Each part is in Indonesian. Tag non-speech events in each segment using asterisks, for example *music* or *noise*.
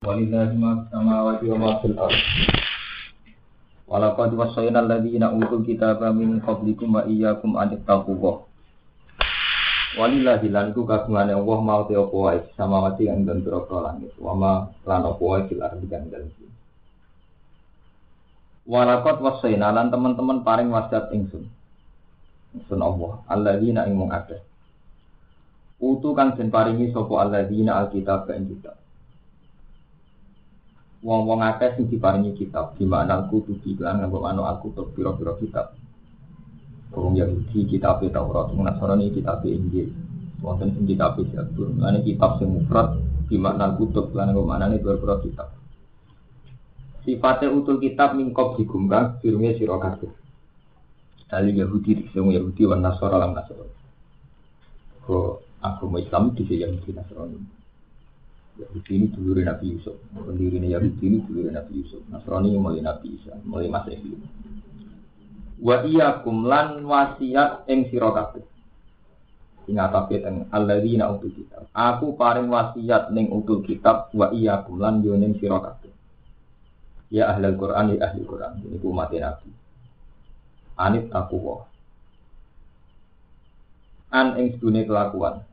Walillahi ma samawati wa ma fil ardh. Walaqad wassayna alladziina utul kitaba min qablikum wa iyyakum an tattaqullah. Walillahi lan iku kagungane Allah mau te apa wae samawati kang den pira langit wa ma lan apa wae fil ardh kang bumi. Walaqad wassayna lan teman-teman paring wasiat ingsun. Ingsun Allah, alladzina ing mung akeh. Utu kang den paringi sapa alladzina alkitab ing kitab. Wong-wong akeh sing diparingi kitab di mana kudu lan nganggo anu aku tok pira-pira kitab. Wong Yahudi kitab Taurat, wong Nasrani kitab Injil. Wonten sing kitab Zabur, ane kitab sing mufrad di makna kutub lan nganggo manane pira-pira kitab. Sifatnya utul kitab mingkop digunggang firmnya sira kabeh. Ali Yahudi sing Yahudi wan Nasara lan Nasrani. Ko agama Islam di Yahudi Nasrani. Yahudi ini dulu Nabi Yusuf, pendiri Yahudi ini dulu Nabi Yusuf, Nasrani mulai Nabi Isa, mulai Masehi. Wa iya kumlan wasiat ing sira. Sing atape teng alladzina utul kitab. Aku paring wasiat ning utul kitab wa iya kumlan yo ning sira kabeh. Ya ahli Quran ya ahli Quran. Ini umat Nabi. Anit aku wa. An ing sedune kelakuan.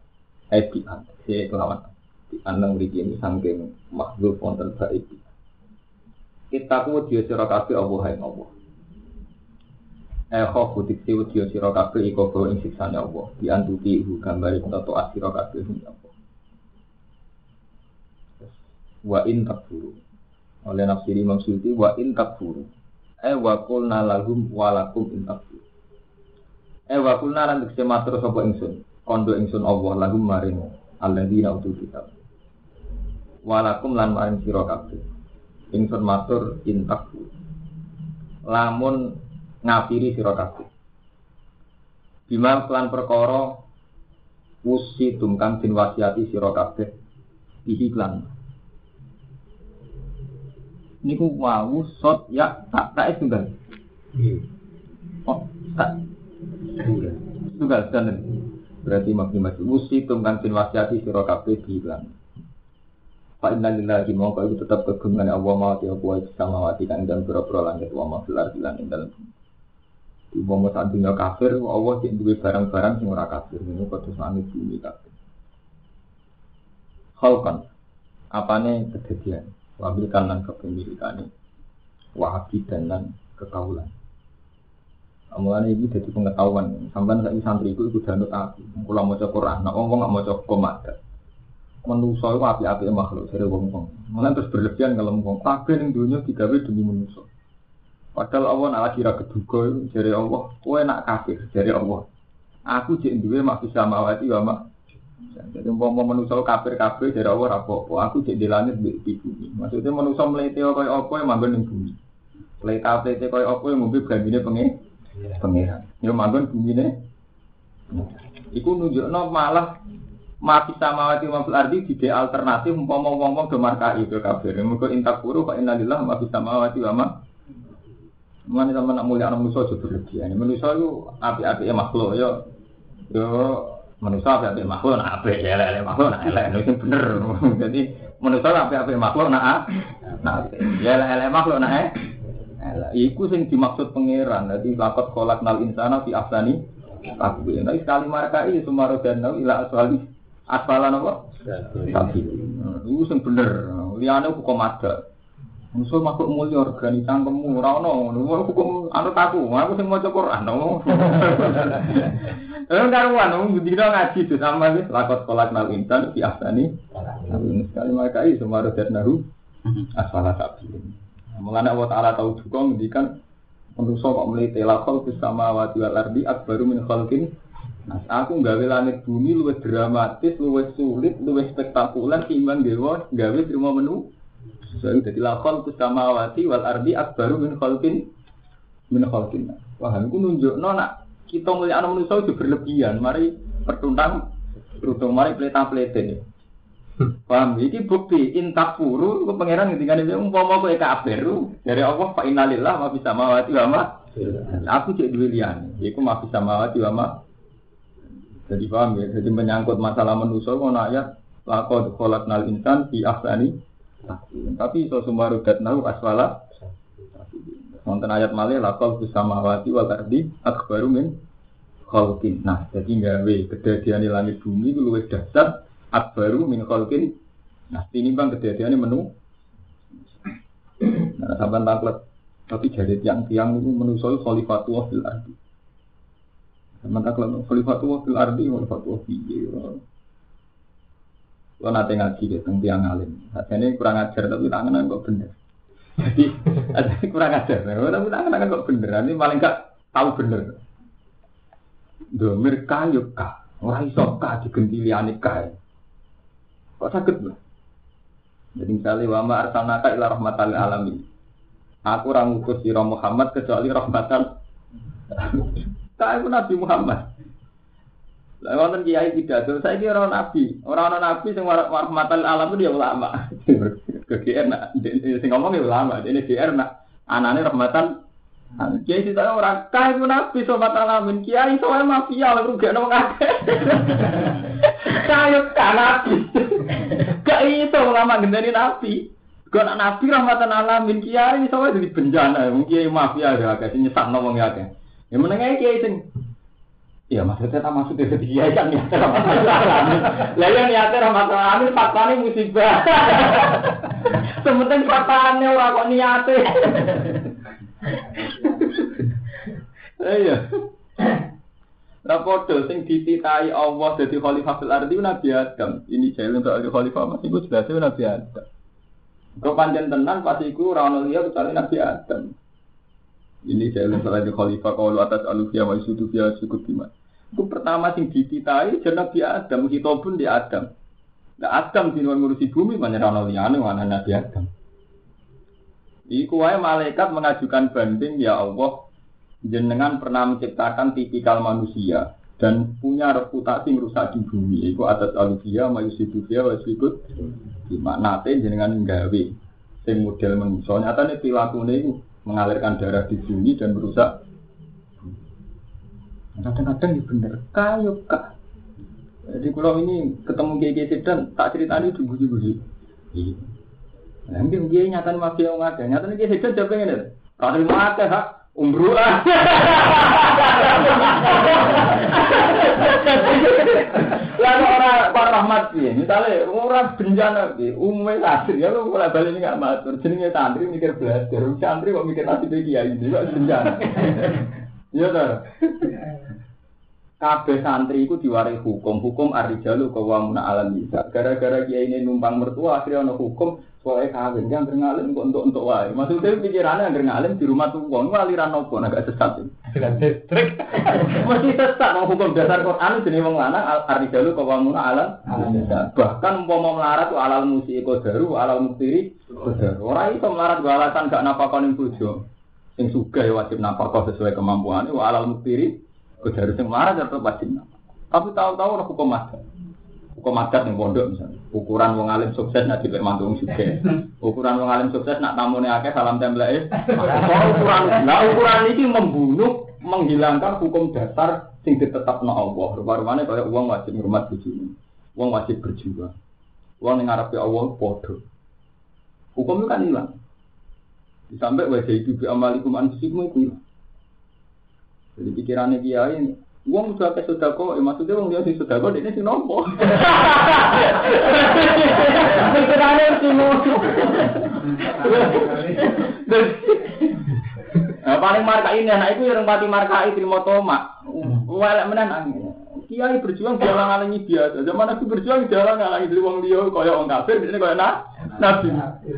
Edian, si kelawan di anang mriki ini saking makhluk wonten baik. Kita ku dia sira kabeh Allah ing Allah. Eh kok butik siwu dia sira kabeh iku bawa ing siksane Allah. Di antuti hu gambare tato asira kabeh ing Allah. Wa in takfuru. Oleh nafsiri Imam Suyuti wa in takfuru. Eh wa qulna lahum wa lakum in takfuru. Eh wa qulna lan tekse matur sapa ingsun. Kondo ingsun Allah lahum maring alladzina utul kitab walakum lan maring sira kabeh. Ingsun matur intaku. Lamun ngafiri sira kabeh. Bima lan perkara usi tungkang din wasiati sira kabeh. Ihiklan niku wau sot ya tak tak tunggal. Oh tak. Tunggal. Tunggal berarti maksimal usi tungkang din wasiati sira kabeh ihiklan Fa inna lillahi mongko itu tetap kegungan Allah ma ti apa sama wati kang dan pira-pira langit wa ma filar bilan ing dalem. Di bomo saat dunia kafir Allah cek duwe barang-barang sing ora kafir niku kados langit bumi kafir. Khalqan apane kejadian wabil kanan kepemilikane wa dan lan kekaulan. Amulan ini jadi pengetahuan. Sampai saya santri itu ikut danut aku. Mau cek Quran, nah orang nggak mau cek komat manusia itu api-api makhluk dari wong wong. Malah terus berlebihan kalau ngomong kabeh ning dunia digawe demi manusia. Padahal Allah nak lagi ra keduga dari Allah, kowe nak kafir dari Allah. Aku cek duwe mak bisa mawati wa mak. Jadi umpama manusia kafir kafir dari Allah apa Aku cek di langit di bumi. Maksudnya manusia melete kaya apa yang manggon ning bumi. Leta plete kaya apa yang ngombe gambine pengen pengiran. Yo manggon bumine. Iku nunjukno malah mati samawati wa fil ardi di alternatif umpama wong-wong do markai ke kafir. Muga intak puru fa innalillah ma fis samawati wa ma Mana sama nak mulia anak manusia juga berlebihan. Manusia itu api-api makhluk yo yo manusia api-api makhluk nak api ya lele makhluk nak lele itu bener. *laughs* Jadi manusia api-api makhluk nak nak ya lele makhluk nak eh. Iku sing dimaksud pangeran. Jadi lakot kolak nal insana fi afsani aku. Nah sekali markai sumaro dan ila aswali asfalan apa? Sapi. Iku sing bener. Liyane hukum ada. Musuh makhluk mulia organi cangkemmu ora ono. Hukum anu taku. Aku sing maca Quran. *laughs* Eh karuan wong dina ngaji tuh sama wis lakot kolak nal insan di asani. Sekali mereka itu sumaro dan nahu asfala sapi. Mulane Allah Ta'ala tahu juga ngendikan manusia kok melite lakol bersama wati wal ardi akbaru min khalqin Nah, aku gawe langit bumi luwih dramatis, luwih sulit, luwih spektakuler timbang dewa gawe terima menu. So, jadi lakon samawati wal ardi akbaru min khalqin min khalqin. Wah, aku nunjuk no nak kita melihat anak manusia itu berlebihan. Mari pertuntang, beruntung mari pelita pelete. Paham? Ini bukti intak puru, ke pangeran ketika dia umpama aku eka aberu dari Allah Pak Innalillah ma bisa mawati wa ma. Aku cek dua lian, Iku ma bisa mawati wa ma. Jadi paham ya, jadi menyangkut masalah manusia, mau ayat kolak nal insan di ahsani Tapi iso semua rudat nahu aswala. Wonten ayat malih lakal samawati wal ardi akbaru min khalqin. Nah, jadi gawe kedadian di langit bumi itu luwih dahsyat akbaru min khalqin. Nah, ini bang kedadian menu. Nah, sampai taklet. Tapi jadi tiang-tiang itu menusoi khalifatullah fil ardi. Sampai taklet khalifatullah fil ardi, khalifatullah fil Lo nanti ngaji gitu, tentang tiang alim. Ini kurang ajar tapi tangan kok bener. Jadi *laughs* kurang ajar, tapi tangan kok bener. Ini paling gak tahu bener. Domir kayu kah, orang iso kah digentiliane kah. Kok sakit loh? Jadi misalnya wama arsalnaka ila rahmatan alamin. Aku orang utus sira Muhammad kecuali rahmatan. Tak aku Nabi Muhammad. Lah wonten kiai saya kira orang nabi, orang orang nabi sing rahmatan alam itu dia ulama. *laughs* Ke nak sing ngomong ya ulama, ini GR nak anane rahmatan Kiai itu orang kaya itu nabi sobat alamin, kiai soalnya mafia lalu *laughs* *laughs* gak nong akeh. Kaya kan nabi, gak itu ulama gendani nabi. Gak nabi rahmatan alamin, kiai soalnya jadi bencana, mungkin mafia ya kayak nyesat ngomong ya kayak. Yang menengah kiai sing Iya maksudnya tak masuk dari dia kan ya alamin. Lah yang niatnya rahmatan alamin faktanya musibah. *laughs* Sementing faktanya orang kok niatnya. Iya. Rapodo sing dititai Allah jadi khalifah fil ardi Nabi Adam. Ini jalan untuk ada khalifah masih gue jelas Nabi Adam. Kau panjang tenan pasti gue orang liya kecuali Nabi Adam. Ini jalan untuk ada khalifah kalau atas alufia wa isudu via sukut iman. Itu pertama sing dititai jadi Nabi Adam. Kita pun di Adam. Nah Adam di ngurusi bumi banyak orang liya mana Nabi Adam. Iku wae malaikat mengajukan banding ya Allah jenengan pernah menciptakan tipikal manusia dan punya reputasi merusak di bumi. Iku atas alufia mayusibufia wasikut gimana jenengan nggawe sing model manusia nyata perilaku ini mengalirkan darah di bumi dan merusak kadang-kadang ini bener. Kayu kak. Jadi kalau ini ketemu kiai dan tak ceritani itu buji-buji Nah, mungkin dia nyata nih mafia yang ada, nyata nih dia sedang jawab ini. Kalau mau ada hak umroh *laughs* *laughs* lah. Lalu orang para rahmat sih, misalnya orang bencana sih, umumnya santri ya mulai balik nggak matur, jenenge santri mikir belajar, santri kok mikir nasib kiai ini, kok bencana. Iya toh. Kabeh santri itu diwari hukum, hukum arijalu kawamuna alam bisa. Gara-gara kiai ini numpang mertua, akhirnya ono hukum Soalnya kawin kan ngalim kok untuk untuk wae. Maksudnya pikirannya ngalim di rumah tuh wong aliran nopo agak sesat. Dengan trik. Mesti sesat mau hukum dasar Quran jenis wong lanang al arijalu kawamuna alam. Bahkan umpama melarat alal musi kodaru alal muktiri kodaru. Orang itu melarat alasan gak napakonin bojo. Sing suka ya wajib napakah sesuai kemampuannya. Wa alal muktiri kodaru sing melarat tetap wajib napakah. Tapi tahu-tahu orang hukum adat. Hukum adat yang pondok misalnya. Ukuran wong alim sukses nak dipek mantu wong sugih. Ukuran wong alim sukses nak tamune akeh salam template. ukuran nah ukuran ini membunuh menghilangkan hukum dasar sing ditetapno Allah. Rupa-rupane kaya wong wajib ngurmat bojone. Wong wajib berjuang. Wong ning ngarepe Allah padha. Hukum kan hilang. Sampai wajah itu bi amalikum anfusikum itu. Jadi pikirannya kiai ini Wong sudah ke sodako, eh, maksudnya wong dia di sodako, ini si nompo. Pikirannya si nompo. Nah, paling marka ini anak itu yang mati markai terima toma. Walek menan Kiai berjuang jalan ngalangi biasa. Zaman aku berjuang jalan ngalangi dari wong dia kaya wong kafir, ini kaya nak nabi.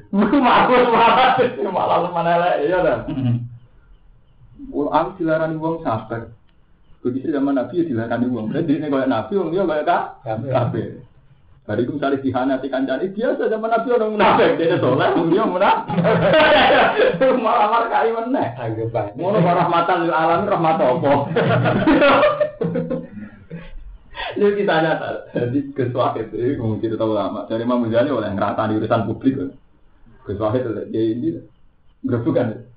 Malah malah malah mana lah, iya dah. Aku dilarani wong sabar. Begitu zaman Nabi ya dilarani uang. Berarti ini kayak Nabi, uang dia kayak kah? Kafir. Hari itu misalnya dihanati kancani biasa zaman Nabi orang munafik, dia soleh, uang dia munafik. *laughs* Malah malah kayak mana? Mau nopo rahmatan lil alam rahmat apa? *laughs* Ini kita nyata, jadi kesuah itu, mungkin kita tahu lama. Dari Imam Ghazali oleh ngerata di urusan publik. Kesuah itu, dia ini gerusukan.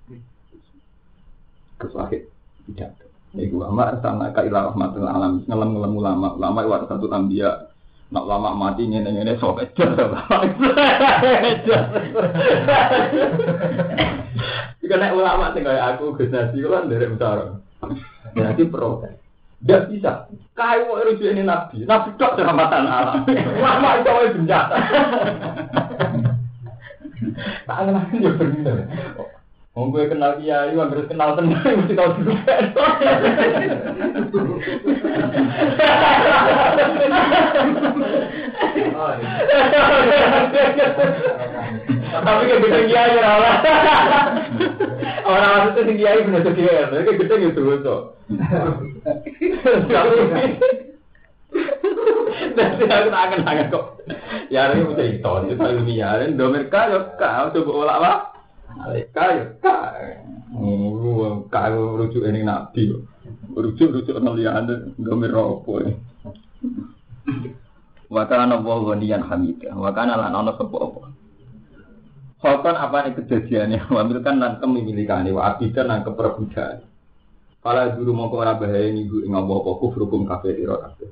Kesuah tidak. Iku wa ma arsalna ka ila rahmatil alamin. Ngelem-ngelem ulama, ulama itu satu ambia. Nak lama mati ini ini sok ejar. Jika naik ulama sih kayak aku Gus Nasi kan dari besar. Jadi protes. Tidak bisa. Kayu mau rujuk ini nabi. Nabi kok seramatan alam. Lama itu mau bencana. Tak kenal dia benar. Wong gue kenal kiai, wong harus kenal tenan *laughs* mesti tahu dulu. Tapi gede kiai ora. Orang maksudnya sing kiai bener kiai, tapi gede gitu gitu. Nanti aku tak akan kok. Ya ini mesti itu, itu ilmiah. Dan domerka ya kau coba olah apa? Kau kau kau rujuk ini nabi. Rujuk rujuk nelian domer ropo. Wakana wa ghaniyan hamidah. Wakana lan ana sapa apa. Khoton apa nih kejadiannya? Wamilkan nan kemilikan wa abidan nan keperbudakan. Kalau dulu mau ora bahaya ini gue nggak bawa kok hukum kafe di kabeh.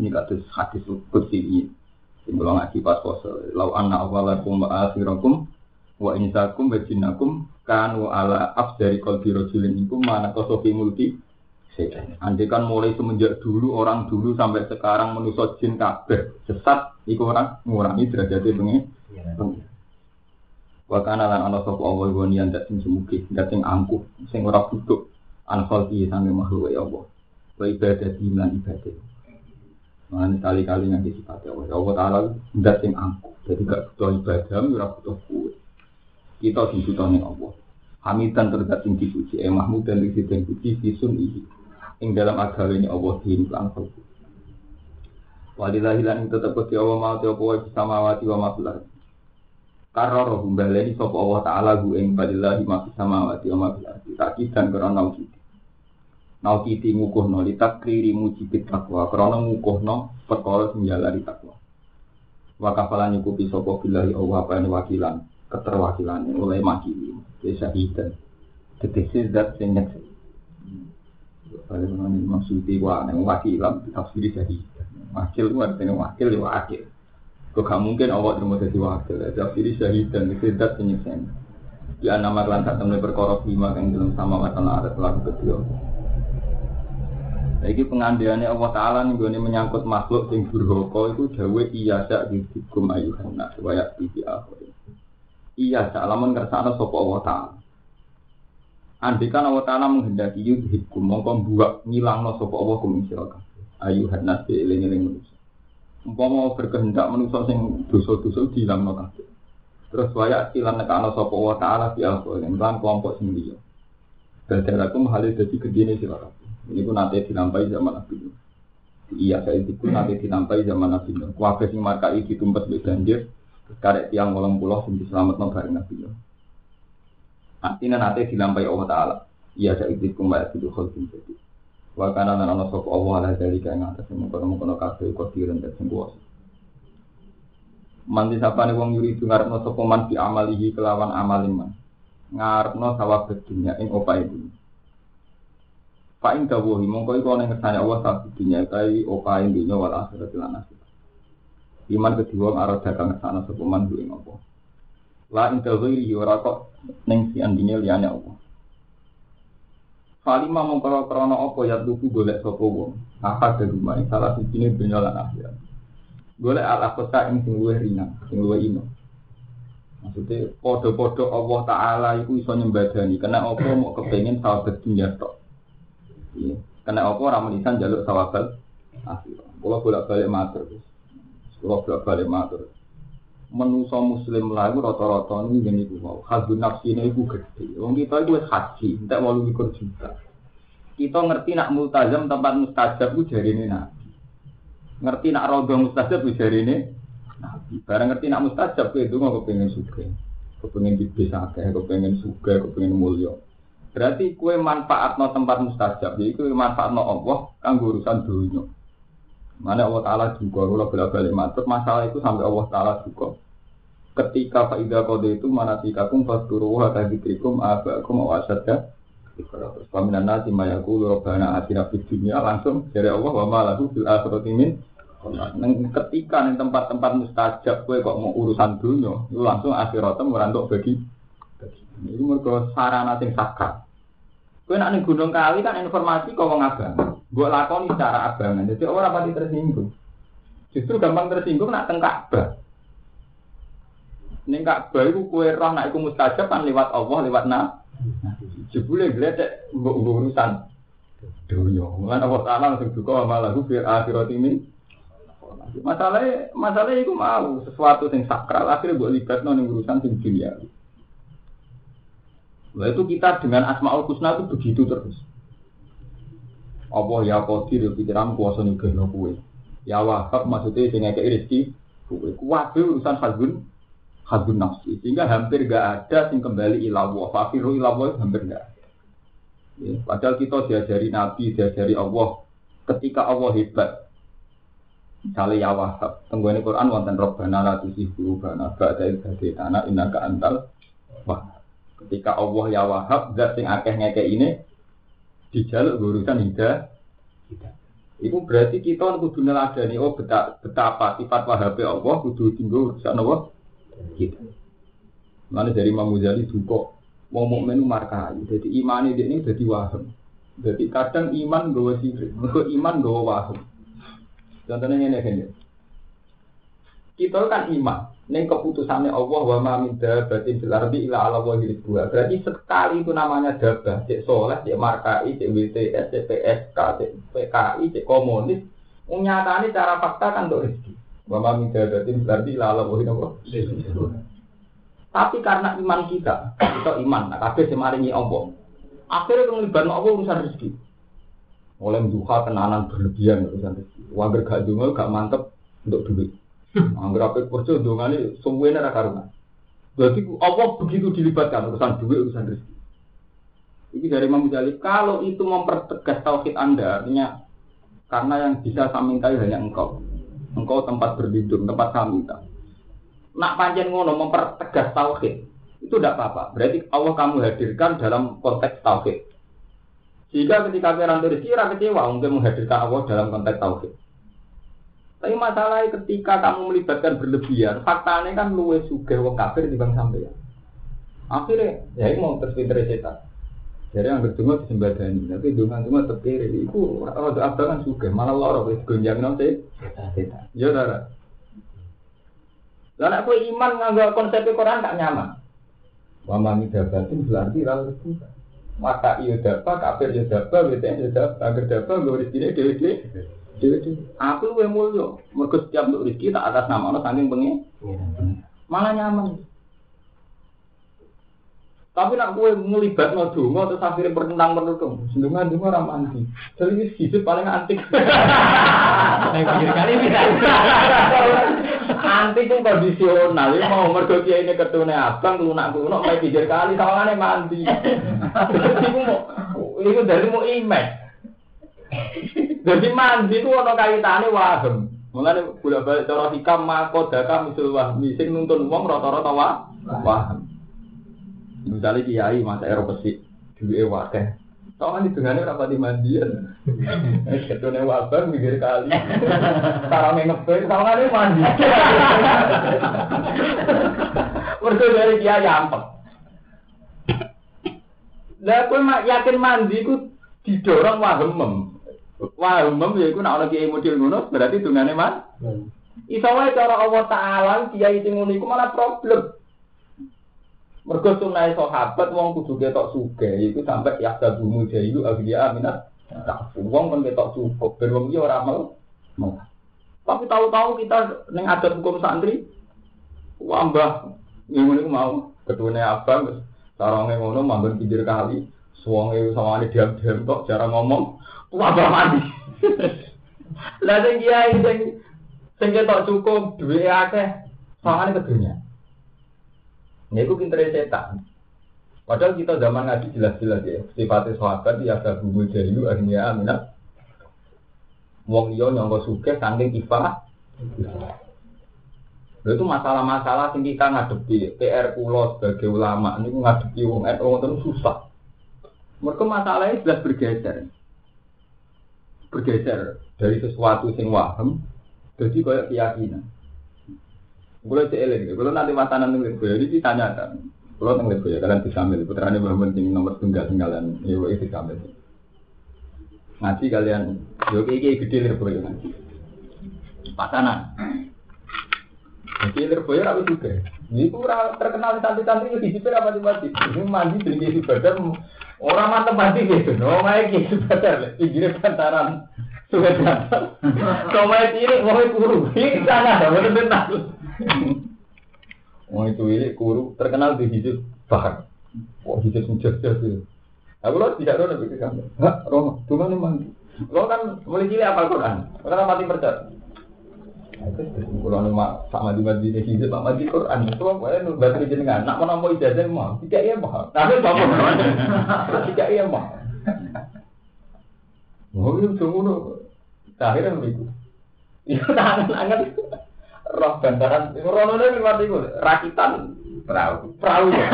Ini kados hadis kursi ini. Simbol ngaji pas poso. Lau anna awalakum wa akhirakum wa insakum wa jinnakum kanu ala afdari qalbi rajulin ikum mana kosofi multi Andai kan mulai semenjak dulu orang dulu sampai sekarang menusuk jin kabeh sesat iku orang ngurangi derajatnya pengen. Wa kana lan ana sapa Allah gonian dak sing semugi, dak sing angkuh, sing ora butuh anfal iki sange makhluk ya Allah. Wa ibadah lan ibadah. Mana kali-kali nanti sifat Allah. Allah Ta'ala ndak sing angkuh. Jadi gak butuh ibadah, ora butuh kuwe. Kita butuh Allah. Hamidan terdat sing dipuji, eh Mahmud dan disiten puji fisun iki. Ing dalam agama ini Allah din lan kalbu. Walillahi lan tetep Gusti Allah mau te apa wae samawati wa ma fil ardi. Karoro humbaleni sapa Allah taala gu ing walillahi ma fis samawati wa ma fil ardi. Takidan karena naukiti. Naukiti ngukuhno li takriri mujibit takwa karena ngukuhno perkara sing jalari takwa. Wa kafalan nyukupi sapa billahi Allah apa wakilan keterwakilan oleh makili. Kesahidan. Tegese zat sing nyekseni. Kalau mengenai maksudnya wah, neng wakilan tafsir sahih. Wakil itu artinya wakil ya wakil. Kok gak mungkin Allah terima jadi wakil. Tafsir sahih dan kesedat penyiksa. Di nama kelan saat temen perkara lima yang dalam sama wacana ada telah kedua. Lagi pengandiannya Allah Taala nih gue menyangkut makhluk yang berhoko itu jawa iya sak di hukum ayuhan supaya di akhir. Iya sak lamun kersane sapa Allah Taala. Andikan Allah Ta'ala menghendaki yudhibkum mongko buak ngilangno sapa Allah kum sira Ayu hadnas eling-eling manusia. Umpama berkehendak manusia sing dosa-dosa dilangno kabeh. Terus waya silan nekano sapa Allah Ta'ala fi al-qalim lan kelompok sing liya. Dadarakum halih dadi gedene sira kabeh. Ini pun nanti dilampahi zaman Nabi. Iya, saya itu nanti dilampahi zaman Nabi Nuh. Kuwabe sing markai banjir, karek tiang wolong pulau sing diselametno bareng Nabi Nuh. Artinya nanti dilampai Allah Ta'ala. Iya saya ikut kembali itu khulfin jadi. Wa kana lan ana sapa Allah ala dari kaya ngatas mengkono-mengkono kabeh kodiren dan sing kuwasa. Man disapane wong yuri ngarepno sapa man di amalihi kelawan amalin man. Ngarepno sawab dunya ing opahe dunya. Pak ing dawuhi mongko iku ana ngersane Allah sak dunya kai opahe dunya wal akhirat lan akhirat. Iman kedua arah dagang ngersane sapa man ing apa. La ing dawuhi ora kok ning si andine liyane apa. Falima mongko krana apa ya tuku golek sapa wong. Akad de rumah salah sijine dunya lan akhirat. Golek ala kota ing sing luwih ringan, sing luwih ino. Maksudnya podo-podo Allah Ta'ala itu iso nyembadani Kena apa mau kepengen sahabat dunia tok Iya Kena apa orang jaluk sahabat Akhirnya Kalau bolak balik matur Kalau bolak balik matur Menuso muslim lagu rata-rata ini jadi itu mau Hadun nafsi ini itu gede Wong kita itu haji Tidak mau likur juta Kita ngerti nak multazam tempat mustajab itu jari ini nabi Ngerti nak rodo mustajab itu jari ini Nabi. Barang ngerti nak mustajab itu nggak kepengen suka, kepengen dibisa akeh, kepengen suka, kepengen mulia. Berarti kue manfaat no tempat mustajab, jadi kue manfaat no Allah kan urusan dunia. Mana Allah Taala juga, kalau balik balik matur masalah itu sampai Allah Taala juga. Ketika faidah kode itu mana tikakum fasduru wa taditrikum abakum awasadda Terus paminan nasi mayaku robbana atina fid dunya langsung dari Allah wa ma lahu fil Neng ketika ning tempat-tempat mustajab kowe kok mau urusan dunia, lu langsung akhirat merantuk bagi ini mergo sarana sing sakral. Kowe nak ning gunung kali kan informasi kok wong Mbok lakoni secara abangan. Jadi orang pati tersinggung. Justru gampang tersinggung nak teng Ka'bah. Ning Ka'bah iku kowe roh nak iku mustajab kan lewat Allah, lewat na. Jebule gledek mbok urusan dunia. Mulane Allah Taala langsung duka malah fi akhirat ini Masalahnya, masalahnya itu mau sesuatu yang sakral akhirnya buat libat non urusan sing dunia. Nah itu kita dengan asmaul husna itu begitu terus. Allah ya qadir ya pikiran kuasa nih kue. Ya wahab maksudnya sing ngekek rezeki kue. Kuwabe urusan hadun hadun nafsi. Sehingga hampir gak ada sing kembali ilawo. Fakiru ilawo hampir gak ada. Ya, padahal kita diajari Nabi, diajari Allah. Ketika Allah hebat, Misalnya ya wahab, tenggone Quran wonten robbana la tusihu bana ba'da idhati anak innaka antal wahab. Ketika Allah ya wahab, zat sing akeh ngeke ini dijaluk urusan hidayah. Itu berarti kita kudu neladani oh betapa sifat wahabe Allah kudu tinggal urusan Allah kita. Mana dari Imam Ghazali duka mau mukmin markai. Jadi iman ini jadi wahab. Jadi kadang iman gawa sirik, mergo iman gawa wahab. Contohnya ini ini. Kita kan iman. Ini keputusannya Allah wa ma min dabatin fil ardi illa ala wa. Berarti sekali itu namanya dabah, cek soleh, cek markai, cek WTS, cek PSK, cek PKI, cek komunis. Menyatani cara fakta kan untuk rezeki. Wa ma min dabatin fil ardi illa ala wa. Tapi karena iman kita, kita iman, nah kabeh semaringi Allah. Akhirnya penglibatkan Allah urusan rezeki oleh duha tenanan berlebihan urusan rezeki. Wanger gak dungo gak mantep untuk duit. Angger apa kerja dongane semuanya ra karunan. Berarti Allah begitu dilibatkan urusan duit urusan rezeki. Ini dari Imam Ghazali, kalau itu mempertegas tauhid Anda, artinya karena yang bisa saya mintai hanya engkau. Engkau tempat berlindung, tempat saya minta. Nak panjang ngono mempertegas tauhid, itu tidak apa-apa. Berarti Allah kamu hadirkan dalam konteks tauhid. Jika ketika kira rezeki, kecewa mungkin menghadirkan Allah dalam konteks tauhid. Tapi masalahnya ketika kamu melibatkan berlebihan, faktanya kan luwe suge wong kafir di bang sampai ya. Akhirnya, ya ini mau terpinter setan. Jadi yang kedua disembadani, tapi dengan cuma terpilih. Itu rada abangan suge, malah lorok wis gonjang nanti. Setan. Ya darah. Lalu aku iman nggak konsep Quran gak nyaman. Wa ma midabatin berarti lalu bukan maka iya dapat, kafir iya dapat, wetan iya dapat, agar dapat, gue rezeki dewi dewi. Aku lu mulio, mereka setiap untuk rezeki tak atas nama Allah saking pengen, malah nyaman. Tapi nak gue ngelibat no dungo terus akhirnya bertentang bertentang. Sendungan dungo ramah anti. Jadi ini hidup paling antik. *laughs* Pikir kali bisa. Antik itu kondisional. Ini mau mergo kiai ini ketune abang lunak lunak main pikir kali sawangannya mandi. *laughs* Iku mau itu dari mau image. Jadi mandi itu ono kaitannya waham. Mulane bolak balik cara hikam mako daka misul wahmi sing nuntun wong rata-rata waham. Misalnya kiai masa ero besi duwe wakeh. Tau kan hitungannya berapa di mandian. Ketune wabah mikir kali. Sarame ngepe, tau kan mandi. Mergo dari kiai ampek. Lah kowe yakin mandi ku didorong wahemem. Wahemem ya iku nek ana kiai model ngono berarti dungane man. Iso wae cara Allah taala kiai sing ngono iku malah problem. Mergo sunai sahabat wong kudu ketok suge iku sampai ya bumu jayu minat tak wong kan ketok cukup ben wong iki ora mau. Tapi tahu-tahu kita ning adat hukum santri wambah ngene iku mau ketune abang saronge ngono manggon pinggir kali suwonge sawane diam-diam tok cara ngomong wabah mandi. Lah sing kiai sing sing ketok cukup duwe akeh sawane kedunya. Ini itu pinter setan. Padahal kita zaman ngaji jelas-jelas ya. Sifatnya sahabat ya ada bumi jahilu akhirnya aminat. Wong iyo nyongko suke saking ifah. Lalu itu masalah-masalah yang kita ngadepi. PR pulau sebagai ulama ini ngadepi wong NU itu susah. Mereka masalahnya jelas bergeser. Bergeser dari sesuatu yang waham Jadi kayak keyakinan. Kalau cek eling, kalau nanti matanan nih boyo ini ditanya kan. Kalau nang boyo kalian bisa ambil putrane Mbah penting nomor tunggal tinggalan, ya itu bisa ambil. Ngaji kalian, yo iki gede lir boyo ngaji. Patanan. Jadi lir boyo rapi juga. Ini kurang terkenal di santri-santri di situ apa di masjid. Ini mandi jadi ibadah orang mantep mandi gitu. No, main gitu ibadah. Pinggirnya bantaran sudah datang. Main ini mau kuru. Ini sana ada betul betul. Mau itu ini kuru terkenal di hidup bahkan. Wah hidup sejak itu. Aku lo tidak tahu nabi kamu. Hah, Romo, kan mandi. Lo kan mulai cilik apa Quran? Karena mati percaya. Kalau nama sama di masjid ini hidup sama di Quran. Apa ya nu baca jenengan nak menampung ijazah mah tidak iya mah tapi apa tidak iya mah oh itu semua akhirnya begitu itu? Tangan tangan. Roh bantaran. Rono ini lewat itu rakitan. Perahu. Perahu ya.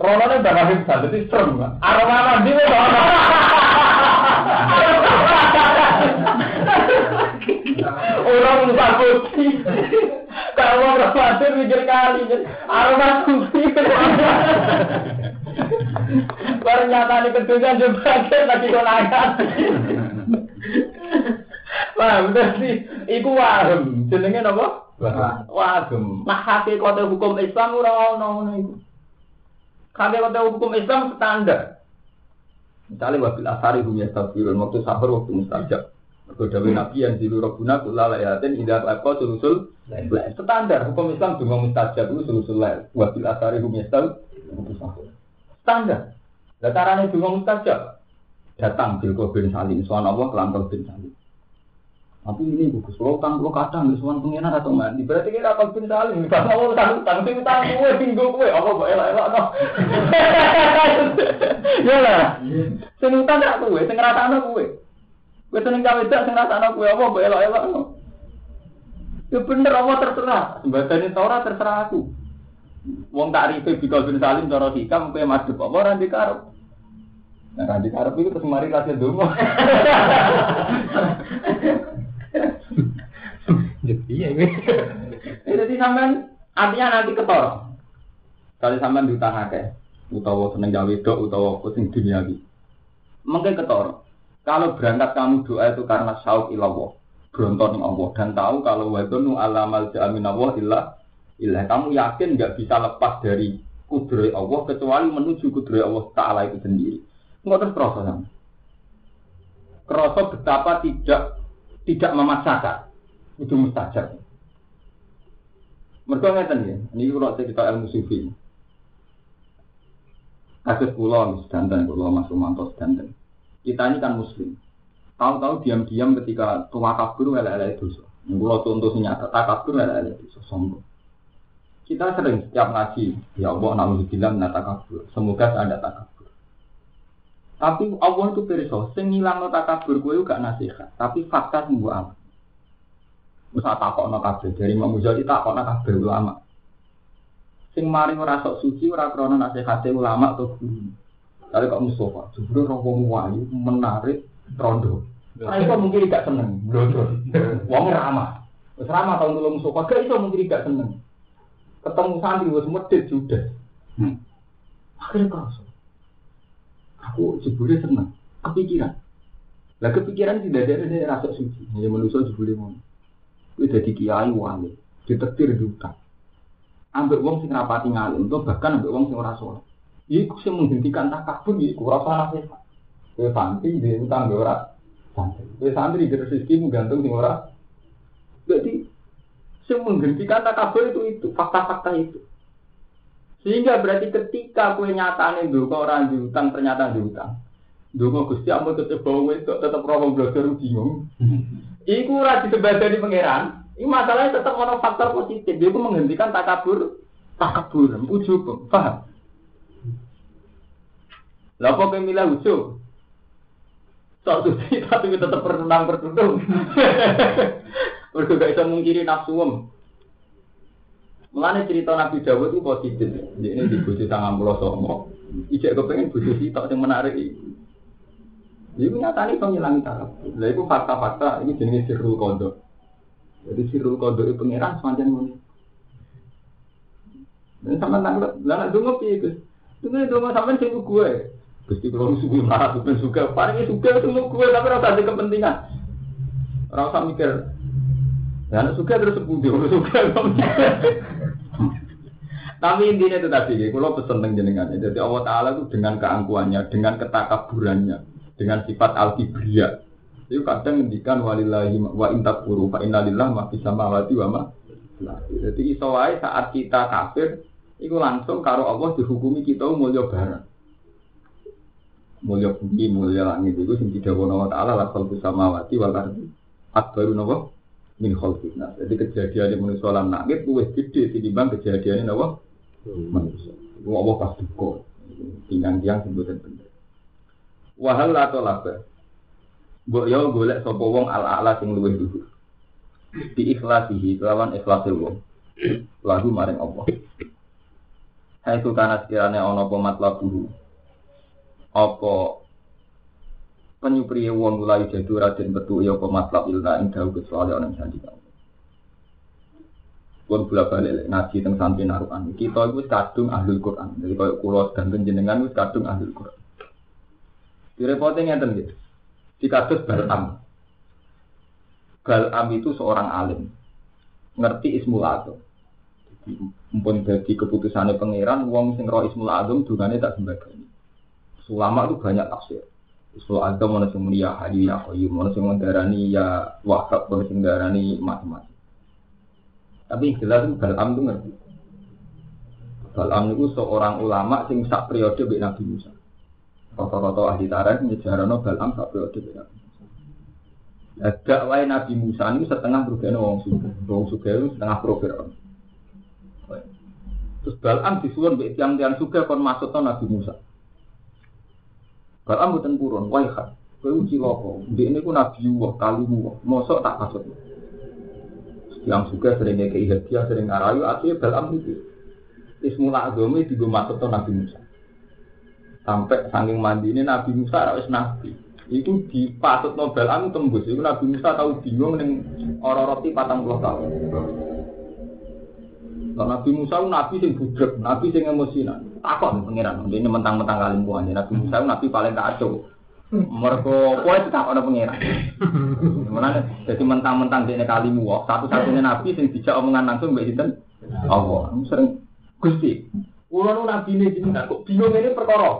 Rono ini bakal bisa jadi serem aroma mandi itu Orang putih. Kalau orang khawatir mikir kali. Aroma putih. Ternyata ini kedunya juga lagi konangan. Wah, bener sih. Iku wahem. Jenenge napa? Wahem. Nah, hukum Islam ora ono ngono iku. Hakikate hukum Islam standar. Misalnya wabil asari hum yastafirun waktu sahur waktu mustajab. Mergo dawuh Nabi yang dilu rabbuna kula layatin idza apa sulusul standar hukum Islam donga mustajab itu sulusul lail. Wabil asari hum yastafirun. Standar. Lah carane donga mustajab datang bil bin salim soal Allah kelantar bin salim. Tapi ini bagus, lo kan lo kadang di suan atau mandi. Berarti kita apa bin salim? Mau utang utang, sing utang gue tinggal gue. Apa gue elak elak no? Ya lah, utang gak gue, rata no gue. Gue seneng gawe dak sing rata no gue. Apa elak no? Ya bener apa terserah. Sebagian Torah terserah aku. Wong tak ribe bikol bin salim cara hikam gue madep apa orang dikarep. Nah, kan dikarep itu terus mari kasih dungo. Iya ini. Jadi sampean artinya nanti ketor. Kali sampean diutang akeh, utawa seneng gawe dok, utawa pusing duniawi. Mungkin ketor. Kalau berangkat kamu doa itu karena sauk ilallah, berontor Allah dan tahu kalau wadonu alamal jamin Allah ilah ilah kamu yakin nggak bisa lepas dari kudrai Allah kecuali menuju kudrai Allah Taala itu sendiri. Nggak terus proses. Kerasa betapa tidak tidak memaksakan itu mustajab. Mereka ngeten ya, ini kalau cerita ilmu sufi. Kasus pulau sedanten, pulau masuk mantos sedanten. Kita ini kan muslim. Tahu-tahu diam-diam ketika tua kabur lele dosa. Kalau contoh nyata tak kabur lele dosa sombong. Kita sering setiap ngaji, ya Allah naudzubillah nata kabur. Semoga ada takabur. Tapi Allah itu perso, sing ngilang takabur gue juga nasihat. Tapi fakta sembuh amat. Masa takok no kabeh dari Imam Ghazali takok no kabeh ulama. Sing mari ora sok suci ora krana nasihate ulama atau guru. Kali kok Mustafa, jebule roh wong wayu menarik rondo. Nah, itu mungkin tidak seneng. *laughs* Wong ramah. Wis ramah tahun dulu Mustafa, gak iso mungkin tidak seneng. Ketemu santri wis medhit judes. Hmm. Akhirnya kerasa. Aku jebule seneng, kepikiran. Lah kepikiran tidak ada dari rasa suci. Ya manusia jebule ngono. Kuwi dadi kiai wali, ditetir diutang. Ambek wong sing rapati ngalim, bahkan ambek wong sing ora saleh. Iku sing menghentikan takabur iku ora usah nasihat. Kowe santri di utang ora santri. Kowe santri di rezeki gantung sing ora. Jadi sing menghentikan takabur itu itu fakta-fakta itu. Sehingga berarti ketika kue nyatane kok orang diutang ternyata diutang. Dungo Gusti ampun tetep bawa itu tetep roh belajar bingung. *laughs* Iku ora disebadani pangeran. Ini masalahnya tetap ono faktor positif. Dia itu menghentikan takabur, takabur, ujub, paham? Lah kok pemilah ujub? Sok suci tapi tetap bertenang bertutung. *laughs* Mereka gak bisa mungkiri nafsu om. Mulane cerita Nabi Dawud itu positif. Ini di bojo tangan pulau somo. Ijek kepengen bojo sitok yang menarik itu. Iku nyatane iso ngilangi taraf. Lah iku fakta-fakta ini jenenge sirrul kondo. Jadi sirul kodok pangeran semacam ini. Dan sama tanggal, nak dungo Gus? Dungo dungo sampean sing gue. Gusti kalau suku marah bukan suka, paling suka itu gue tapi rasa ada kepentingan. Rasa mikir, ya anak suka terus sepundi, orang suka. Tapi intinya itu tadi, kalau pesen tentang jenengan. Jadi Allah Taala itu dengan keangkuhannya, dengan ketakaburannya, dengan sifat al itu kadang ngendikan walillahi wa intak puru fa innalillah ma fis samawati wa ma jadi iso saat kita kafir itu langsung karo Allah dihukumi kita mulya bareng mulya bumi mulya langit itu sing didhawuhi wa taala la khalqus samawati wal ardi akbaru napa min khalqin nas jadi kejadian manusia lan langit luwih gede tinimbang kejadian napa manusia Allah pasti kok tinggal tiang sebutan bener wahal atau laba Mbok yo golek sapa wong ala-ala sing luwih dhuwur. Di ikhlasihi kelawan ikhlase wong. Lagu maring Allah. Hai karena sekiranya ono apa matlabuhu. Apa penyupriye wong mulai jadu raden betu ya apa matlab ilna ing dawu kecuali ana sandi pun bola balik ngaji tentang santri naruhan kita itu kadung ahlul Quran jadi kalau kulo dan jenengan itu kadung ahlul Quran direpotnya ngeten gitu di kasus Balam. Balam itu seorang alim. Ngerti Ismul Azam. Mumpun jadi keputusannya pangeran, wong sing roh Ismul Azam dungane tak sembadani. Sulama itu banyak tafsir. Ismul Azam mana sing mulia hayu ya qayyum, mana sing mendarani ya wahab, mana sing mendarani macam-macam. Tapi jelas itu Balam itu ngerti. Balam itu seorang ulama sing sak periode Nabi Musa. Rata-rata ahli tarikh nyejarano Balam sak periode Nabi Musa. Dakwah Nabi Musa ini setengah berguna wong suga, wong suga itu setengah program. Terus Balam disuwun mbek tiang-tiang suga kon to Nabi Musa. Balam mboten purun, wae. Kowe uji loko, ndek niku Nabi Allah, kalimu, mosok tak kasut. Yang suka sering ngekei hadiah, sering ngarayu, akhirnya Balam itu. Ismul Azami digo masuk to Nabi Musa sampai saking mandi ini Nabi Musa harus nabi itu dipatut Nobel anu tembus itu Nabi Musa tahu bingung neng orang roti patang puluh tahun Nah, Nabi Musa nabi sing budrek, nabi sing emosinan. Takut nih pangeran, ini mentang-mentang kalian buahnya. Nabi Musa nabi paling kacau. Mereka itu tak ada pangeran. Gimana? Jadi mentang-mentang dia kalimu, satu-satunya nabi sing dijak omongan langsung mbak Sinten. Allah, sering gusti. Kulo nu nabi ini jenengan kok bingung ini perkara?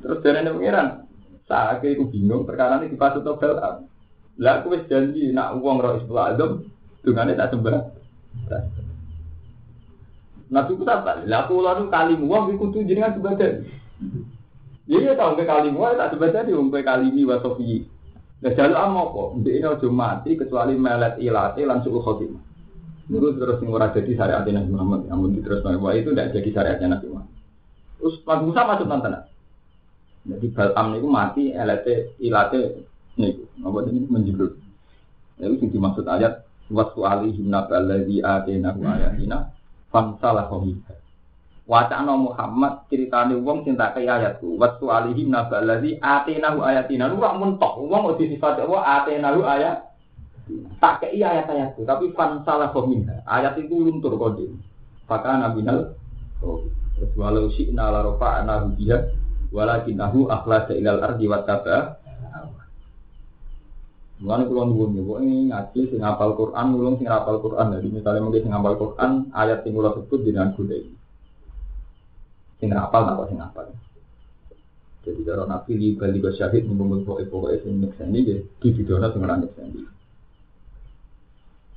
Terus ini pengiran, saya itu bingung perkara ini dipasut Nobel. Lah aku wis janji nak uang roh istilah adem, dungane tak sembah. Nabi ku tak lah aku lalu kali uang iku kudu jenengan sebadan. Iya tau ke kali uang tak sebadan di umpe kali ini wa sofi. Nah jalur am apa? Ndek ini aja mati kecuali melet ilate lan suul khotimah. Itu terus ngurah jadi syariat Nabi Muhammad. Namun terus bahwa itu tidak jadi syariatnya Nabi Muhammad. Terus Nabi Musa masuk nonton. Jadi Balam itu mati, elate ilate nih, apa ini menjeblur. Itu yang dimaksud ayat wasu alihim naballadzi atenahu ayatina famsalah kohibah. Wacana Muhammad ceritane wong cinta ke ayatku. Wasu alihim naballadzi atenahu ayatina. Lu rak mentok. Wong udah sifat Allah atenahu ayat. Tak ke ayat-ayat itu. Tapi fan salah kominha. Ayat itu luntur kode. Maka nabinal. Terus walau syi'na la rofa'na biha. Walakinahu akhlasa ilal ardi wa taba. Mulane kula nuwun ya, ini ngaji sing hafal Quran, ulung sing hafal Quran. Jadi misalnya mungkin sing hafal Quran, ayat sing kula sebut dengan ini sing rapal tak sing apal. Jadi kalau nabi di bali syahid mengumpul pokok pokok sing nyekseni ya di video sing ora nyekseni.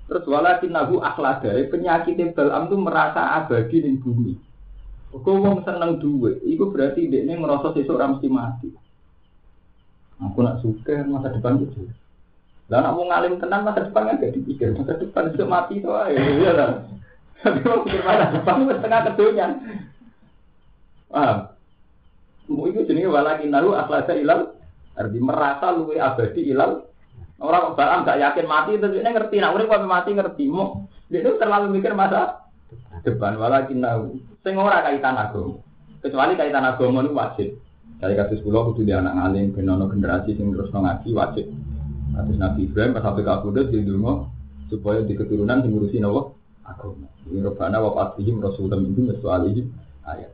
Terus walakin nahu akhlada penyakit Balam itu merasa abadi di bumi. Kau wong seneng duwe, itu berarti dia ini merasa sesuk ora mesti mati. Aku nak suka masa depan itu. Dan nak mau ngalim tenan masa depan kan gak dipikir masa depan itu mati itu aja. Iya lah. Tapi mau pikir masa depan itu setengah kedunya. Paham? Mau itu jenis walakin nahu akhlada ilal. Arti merasa luwe abadi ilal. Orang balam gak yakin mati, terus ini ngerti. Nah, urip kok mati ngerti. Mau dia itu terlalu mikir masa depan. Walakin nahu. Sing ora kaitan agama. Kecuali kaitan agama itu wajib. Saya kasus pulau kudu di anak ngalim, generasi sing terus ngaji wajib. Atas Nabi Ibrahim pas sampai kabudut di dungo supaya di keturunan sing ngurusi nawa agama. Ini robana wa fatihim rasulullah minhum soalihim ayat.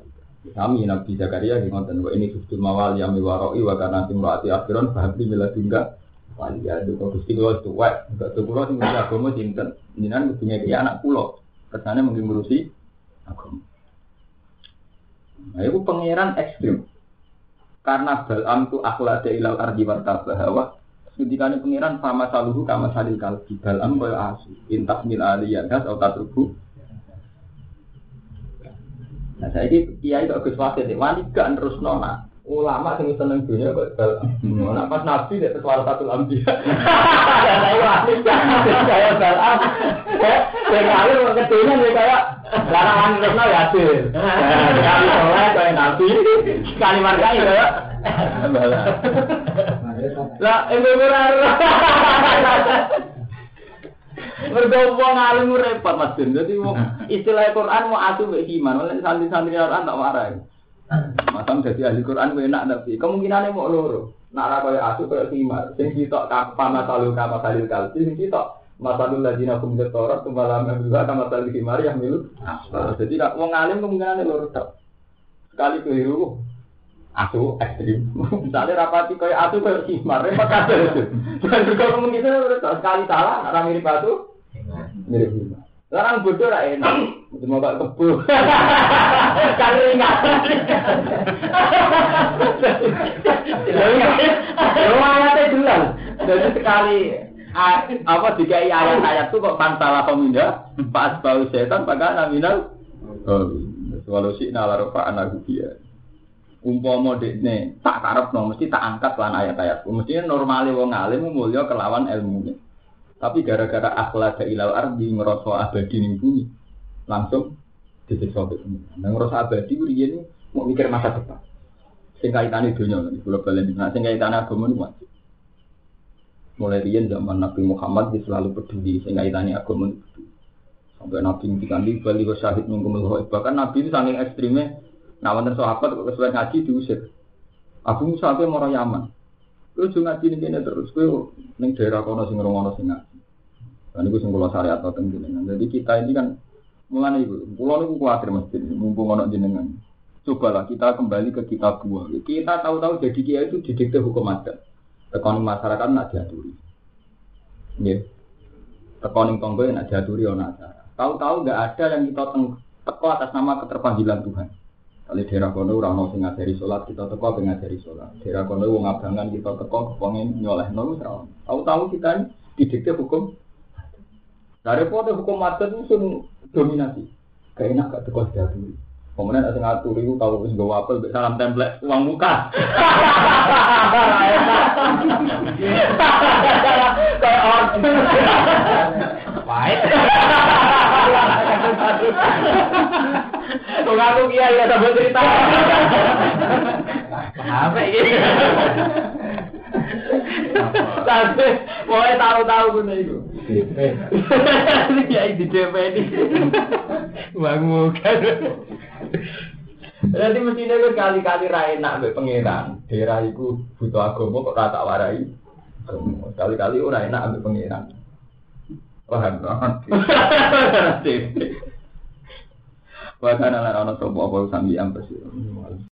Kami Nabi Zakaria di ngoten wa ini suftul mawal yang miwaroi wa kana timraati akhiron fahabli miladunga wali ya kok Gusti kula tuwek enggak tuh kula sing agama sinten jenengan kudu ngeki anak kula kesannya mungkin ngurusi agama. Nah itu pangeran ekstrim. Karena Balam itu akhlak ilal ardi wartabah ini pangeran sama saluhu kama salil kalbi Balam kaya asu intas mil aliyah atau tatrubu Nah, saya ini kiai kok Gus Wasit, wani gak terus nona. Ulama sing seneng dunia kok bal. Nah, pas Nabi dia sesuatu satu lambi. Ya saya wani saya bal. Saya kali mau ketunya dia kayak larangan terus nona ya sih. Kali soleh kayak Nabi, kali markai kayak bal. *laughs* Lah, ini benar. *laughs* Mergo wong alim repot Mas Din. Dadi istilah Quran mau atu mek iman, oleh santri-santri Quran tak warai. Masam dadi ahli Quran kowe enak tapi kemungkinane mau loro. Nak ora atu koyo himar. Sing sitok kapa masalu kama salil kalbi sing sitok masalul ladina kum torat kembali juga kama salil himar yang milu. Jadi wong alim kemungkinane loro tok. Sekali keliru aku ekstrim. *laughs* Misalnya rapati kayak aku kayak himar, repot kabeh. Dan juga kemungkinan sekali salah, orang mirip batu, mirip himar. Larang bodoh lah enak, cuma gak kebo. Kali ingat. Lumayan duluan. Jadi sekali apa jika ayat-ayat itu kok pantalah pemindah, pas bau setan, maka naminal. Walau sih nalarofa anak dia umpama dekne tak karep no mesti tak angkat lan ayat-ayat. Mesti normale wong alim mulya kelawan ilmunya. Tapi gara-gara akhlak ilal ardi ngerasa abadi ning bumi langsung disiksa bumi. Nah ngerasa abadi riyen mau mikir masa depan. Sing kaitane donya iki kula balen nah sing kaitane agama niku wajib. Mulai riyen zaman Nabi Muhammad dia selalu peduli sing kaitane agama niku. Sampai Nabi ngendikan di bali syahid minggu bahkan Nabi itu saking ekstrimnya Nah, wonten sahabat kok kesuwen ngaji diusir. Abu Musa ape mara Yaman. Kowe jo ngaji ning kene terus kowe ning daerah kono sing ngono sing ngaji. Dan itu sing kula syariat teng jenengan. Jadi kita ini kan mulane iku, kula niku kuwatir mesti mumpung ono jenengan. Cobalah kita kembali ke kitab buah. Kita tahu-tahu jadi kiai itu didikte hukum adat. Tekoning masyarakat nak diaturi. Nggih. Tekoning tonggo nak diaturi ana acara. Tahu-tahu nggak ada yang kita teko atas nama keterpanggilan Tuhan. Kali daerah kono ora mau sing ngajari salat, kita teko pengen ngajari salat. Daerah kono wong abangan kita teko pengen nyolehno wis ora. Tahu-tahu kita ini didikte hukum. Dari foto hukum adat itu sun dominasi. Kayak enak gak teko dadi. Kemudian ada ngatur itu tahu wis gawa apel salam template uang muka. Kayak orang. Baik. *laughs* Kok aku kiai ya sambil cerita. Apa ini? Tapi mau tahu-tahu guna itu. Kiai di DP ini. Uang muka. Jadi mestinya itu kali-kali rai nak be pangeran. Daerah itu butuh agama kok rata warai. Kali-kali ora enak ambek pangeran. Paham banget. *laughs* Bahkan ana ana sapa apa sambi ampes.